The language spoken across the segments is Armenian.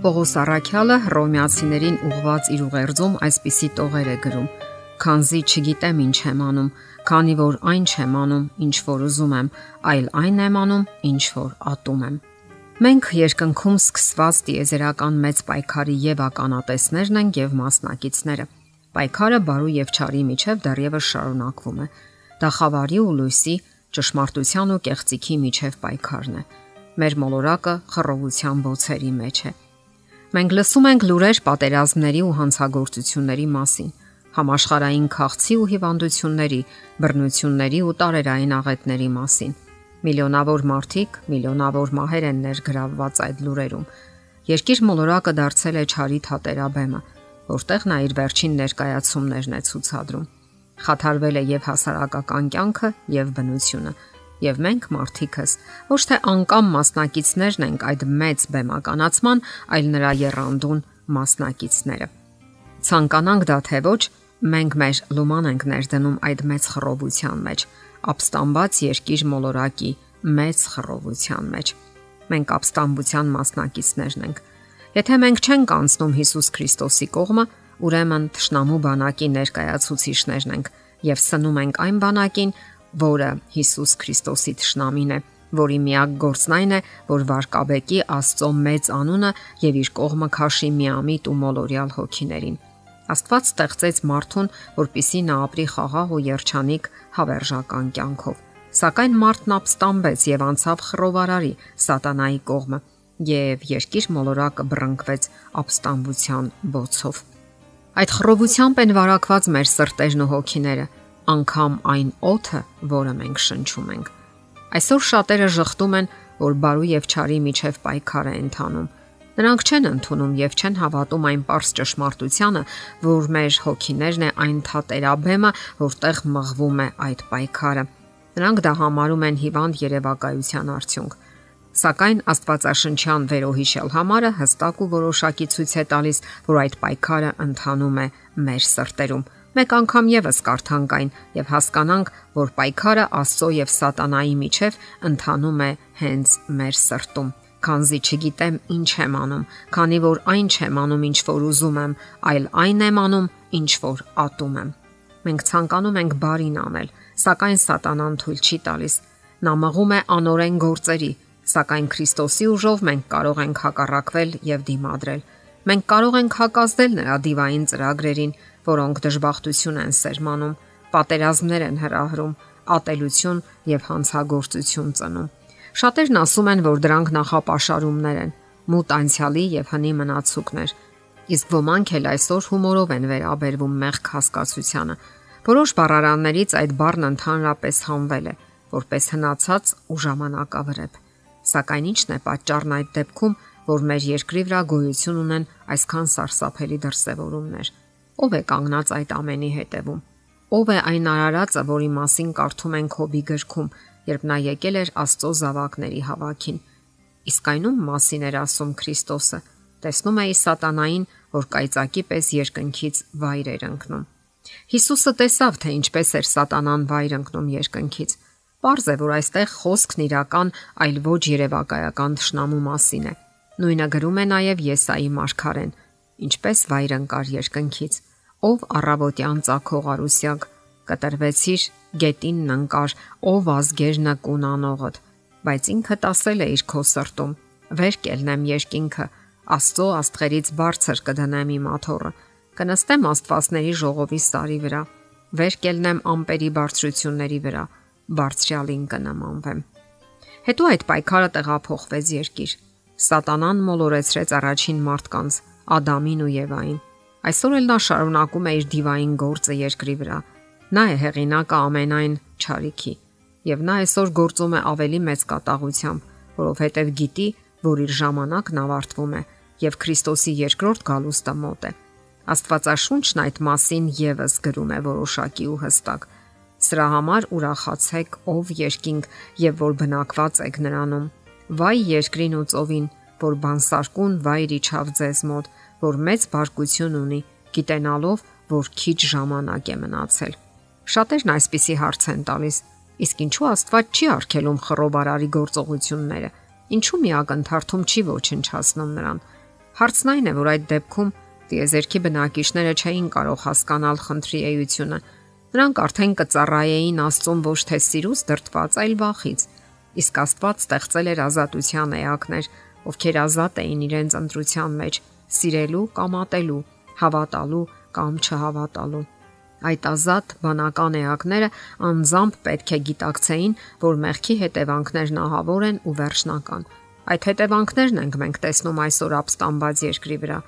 Պողոս Արաքյալը Հռոմեացիներին ուղված իր ուղերձում այսպիսի տողեր է գրում. Քանզի չգիտեմ ինչ եմ անում, քանի որ այն չեմ անում, ինչ որ ուզում եմ, այլ այն եմ անում, ինչ որ ատում եմ։ Մենք երկնքում սկսված դիեզերական մեծ պայքարի եւ ականատեսներն ենք եւ մասնակիցները։ Պայքարը բարու եւ չարի միջև դեռևս շարունակվում է։ Դա խավարի ու լույսի, ճշմարտության ու կեղծիքի միջև պայքարն է։ Մեր մոլորակը խռովության ոցերի մեջ է։ Մենք լսում ենք լուրեր պատերազմների ու հանցագործությունների մասին, համաշխարային քաղցի ու հիվանդությունների, բռնությունների ու տարերային աղետների մասին։ Միլիոնավոր մարդիկ, միլիոնավոր մահեր են ներգրավված այդ լուրերում։ Երկիր մոլորակը դարձել է ճարի թատերաբեմը, որտեղ նա իր վերջին ներկայացումներն է ցուցադրում։ Խաթարվել է եւ հասարակական կյանքը եւ բնությունը եւ մենք մարդիկս ոչ թե անկամ մասնակիցներն ենք այդ մեծ բեմականացման, այլ նրա երանդուն մասնակիցները։ Ցանկանանք դա թե ոչ, մենք մեր լուման ենք ներդնում այդ մեծ խռովության մեջ, ապստամբած երկիր մոլորակի մեծ խռովության մեջ։ Մենք ապստամբության մասնակիցներն ենք։ Եթե մենք չենք անցնում Հիսուս Քրիստոսի կողմը, ուրեմն ճշնամու բանակի ներկայացուցիչներն ենք եւ սնում ենք այն բանակին, որը Հիսուս Քրիստոսի ճշնամին է, որի միակ գործն այն է, որ վարկաբեկի Աստծո մեծ անունը եւ իր կողմը քաշի միամիտ ու մոլորյալ հոգիներին։ Աստված ստեղծեց մարդուն, որpիսի նա ապրի խաղաղ ու երջանիկ հավերժական կյանքով։ Սակայն մարդն ապստամբեց եւ անցավ խռովարարի սատանայի կողմը եւ երկիր մոլորակը բռնկվեց ապստամբության բոցով։ Այդ խռովությամբ են վարակված մեր սրտերն ու հոգիները, անկամ այն օթը, որը մենք շնչում ենք։ Այսօր շատերը շղթում են, որ բարու եւ չարի միջև պայքար է ընթանում։ Նրանք չեն ընդունում եւ չեն հավատում այն པարս ճշմարտությանը, որ մեր հոգիներն է այն թատերաբեմը, որտեղ մղվում է այդ պայքարը։ Նրանք դա համարում են հիվանդ երևակայության արդյունք։ Սակայն Աստվածաշնչյան վերոհիշել համարը հստակ ու որոշակի ցույց է տալիս, որ այդ պայքարը ընթանում է մեր սրտերում մեկ անգամ եւս կարդանք այն եւ հասկանանք, որ պայքարը Աստծո եւ Սատանայի միջև ընթանում է հենց մեր սրտում քանզի չգիտեմ ինչ եմ անում, քանի որ այն չեմ անում, ինչ որ ուզում եմ, այլ այն եմ անում, ինչ որ ատում եմ։ Մենք ցանկանում ենք բարին անել, սակայն Սատանան թույլ չի տալիս։ Նա մղում է անորեն գործերի, սակայն Քրիստոսի ուժով մենք կարող ենք հակառակվել եւ դիմադրել։ Մենք կարող ենք հակազդել նրա դիվային ծրագրերին, որոնք դժբախտություն են սերմանում, պատերազմներ են հրահրում, ատելություն եւ հանցագործություն ծնում։ Շատերն ասում են, որ դրանք նախապաշարումներ են, մութ անցյալի եւ հնի մնացուկներ։ Իսկ ոմանք էլ այսօր հումորով են վերաբերվում մեղք հասկացությանը։ Որոշ բառարաններից այդ բառն ընդհանրապես հանվել է, որպես հնացած ու ժամանակավրեպ։ Սակայն ի՞նչն է պատճառն այդ դեպքում, որ մեր երկրի վրա գոյություն ունեն այսքան սարսափելի դրսևորումներ։ Ով է կանգնած այդ ամենի հետևում։ Ով է այն արարածը, որի մասին կարդում ենք Հոբի գրքում, երբ նա եկել էր Աստծո զավակների հավաքին։ Իսկ այնում մասին էր ասում Քրիստոսը։ Տեսնում էի սատանային, որ կայծակի պես երկնքից վայր էր ընկնում։ Հիսուսը տեսավ, թե ինչպես էր սատանան վայր ընկնում երկնքից։ Պարզ է, որ այստեղ խոսքն իրական, այլ ոչ երևակայական ճշնամու մասին է։ Նույնը գրում է նաև Եսայի մարգարեն, ինչպես վայր ընկար երկնքից ով առավոտյան ցակող արուսյակ կտրվեցիր գետինն անկար ով ազգերնը կունանողդ բայց ինքդ ասել է իր քո սրտում վեր կելնեմ երկինքը աստծո աստղերից բարձր կդնեմ իմ աթոռը կնստեմ աստվածների ժողովի սարի վրա վեր կելնեմ ամպերի բարձրությունների վրա բարձրալին կնմանվեմ հետո այդ պայքարը տեղափոխվեց երկիր սատանան մոլորեցրեց առաջին մարդկանց Ադամին ու Եվային Այսօր էլ նա շարունակում է իր դիվային գործը երկրի վրա։ Նա է հեղինակը ամենայն ճարիքի եւ նա այսօր գործում է ավելի մեծ կատաղությամբ, որովհետեւ գիտի, որ իր ժամանակն ավարտվում է եւ Քրիստոսի երկրորդ գալուստը մոտ է։ Աստվածաշունչն այդ մասին եւս գրում է որոշակի ու հստակ։ Սրա համար ուրախացեք, ով երկինք եւ որ բնակված եք նրանում։ Վայ երկրին ու ծովին, որ բանսարկուն վայր իջավ ձեզ մոտ, որ մեծ բարկություն ունի, գիտենալով, որ քիչ ժամանակ է մնացել։ Շատերն այսպիսի հարց են տալիս. իսկ ինչու Աստված չի արգելում խռովարարի գործողությունները։ Ինչու մի ակնթարթում չի ոչնչացնում նրան։ Հարցն այն է, որ այդ դեպքում տիեզերքի բնակիչները չէին կարող հասկանալ խնդրի էությունը։ Նրանք արդեն կծառայեին Աստծուն ոչ թե սիրուց դրտված, այլ վախից։ Իսկ Աստված ստեղծել էր ազատության էակներ, ովքեր ազատ էին իրենց ընտրության մեջ՝ սիրելու կամ ատելու, հավատալու կամ չհավատալու։ Այդ ազատ բանական էակները անձամբ պետք է գիտակցեին, որ մեղքի հետևանքներն ահավոր են ու վերջնական։ Այդ հետևանքներն ենք մենք տեսնում այսօր ապստամբած երկրի վրա։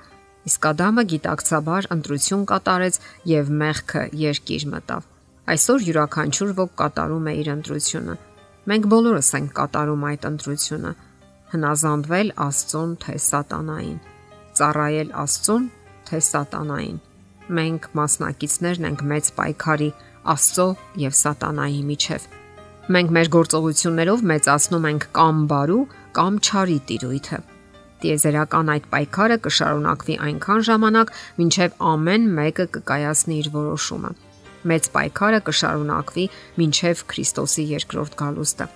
Իսկ Ադամը գիտակցաբար ընտրություն կատարեց եւ մեղքը երկիր մտավ։ Այսօր յուրաքանչյուր ոք կատարում է իր ընտրությունը։ Մենք բոլորս ենք կատարում այդ ընտրությունը։ Հնազանդվել Աստծուն թե սատանային։ Ծառայել Աստծուն թե սատանային մենք մասնակիցներն ենք մեծ պայքարի Աստծո եւ Սատանայի միջև։ Մենք մեր գործողություններով մեծացնում ենք կամ բարու, կամ չարի տիրույթը։ Տիեզերական այդ պայքարը կշարունակվի այնքան ժամանակ, մինչև ամեն մեկը կկայացնի իր որոշումը։ Մեծ պայքարը կշարունակվի մինչև Քրիստոսի երկրորդ գալուստը։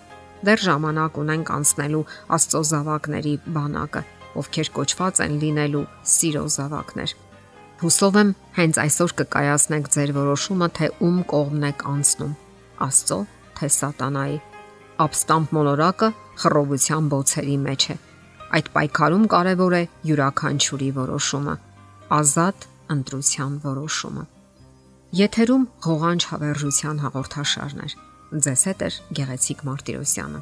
Դեռ ժամանակ ունենք անցնելու Աստծո զավակների բանակը, ովքեր կոչված են լինելու սիրո զավակներ։ Հուսով եմ հենց այսօր կկայացնեք ձեր որոշումը, թե ում կողմն եք անցնում՝ Աստծո թե Սատանայի։ Ապստամբ մոլորակը խռովության բոցերի մեջ է։ Այդ պայքարում կարևոր է յուրաքանչյուրի որոշումը, ազատ ընտրության որոշումը։ Եթերում ղողանջ հավերժության հաղորդաշարներ։ Ձեզ հետ է Գեղեցիկ Մարտիրոսյանը։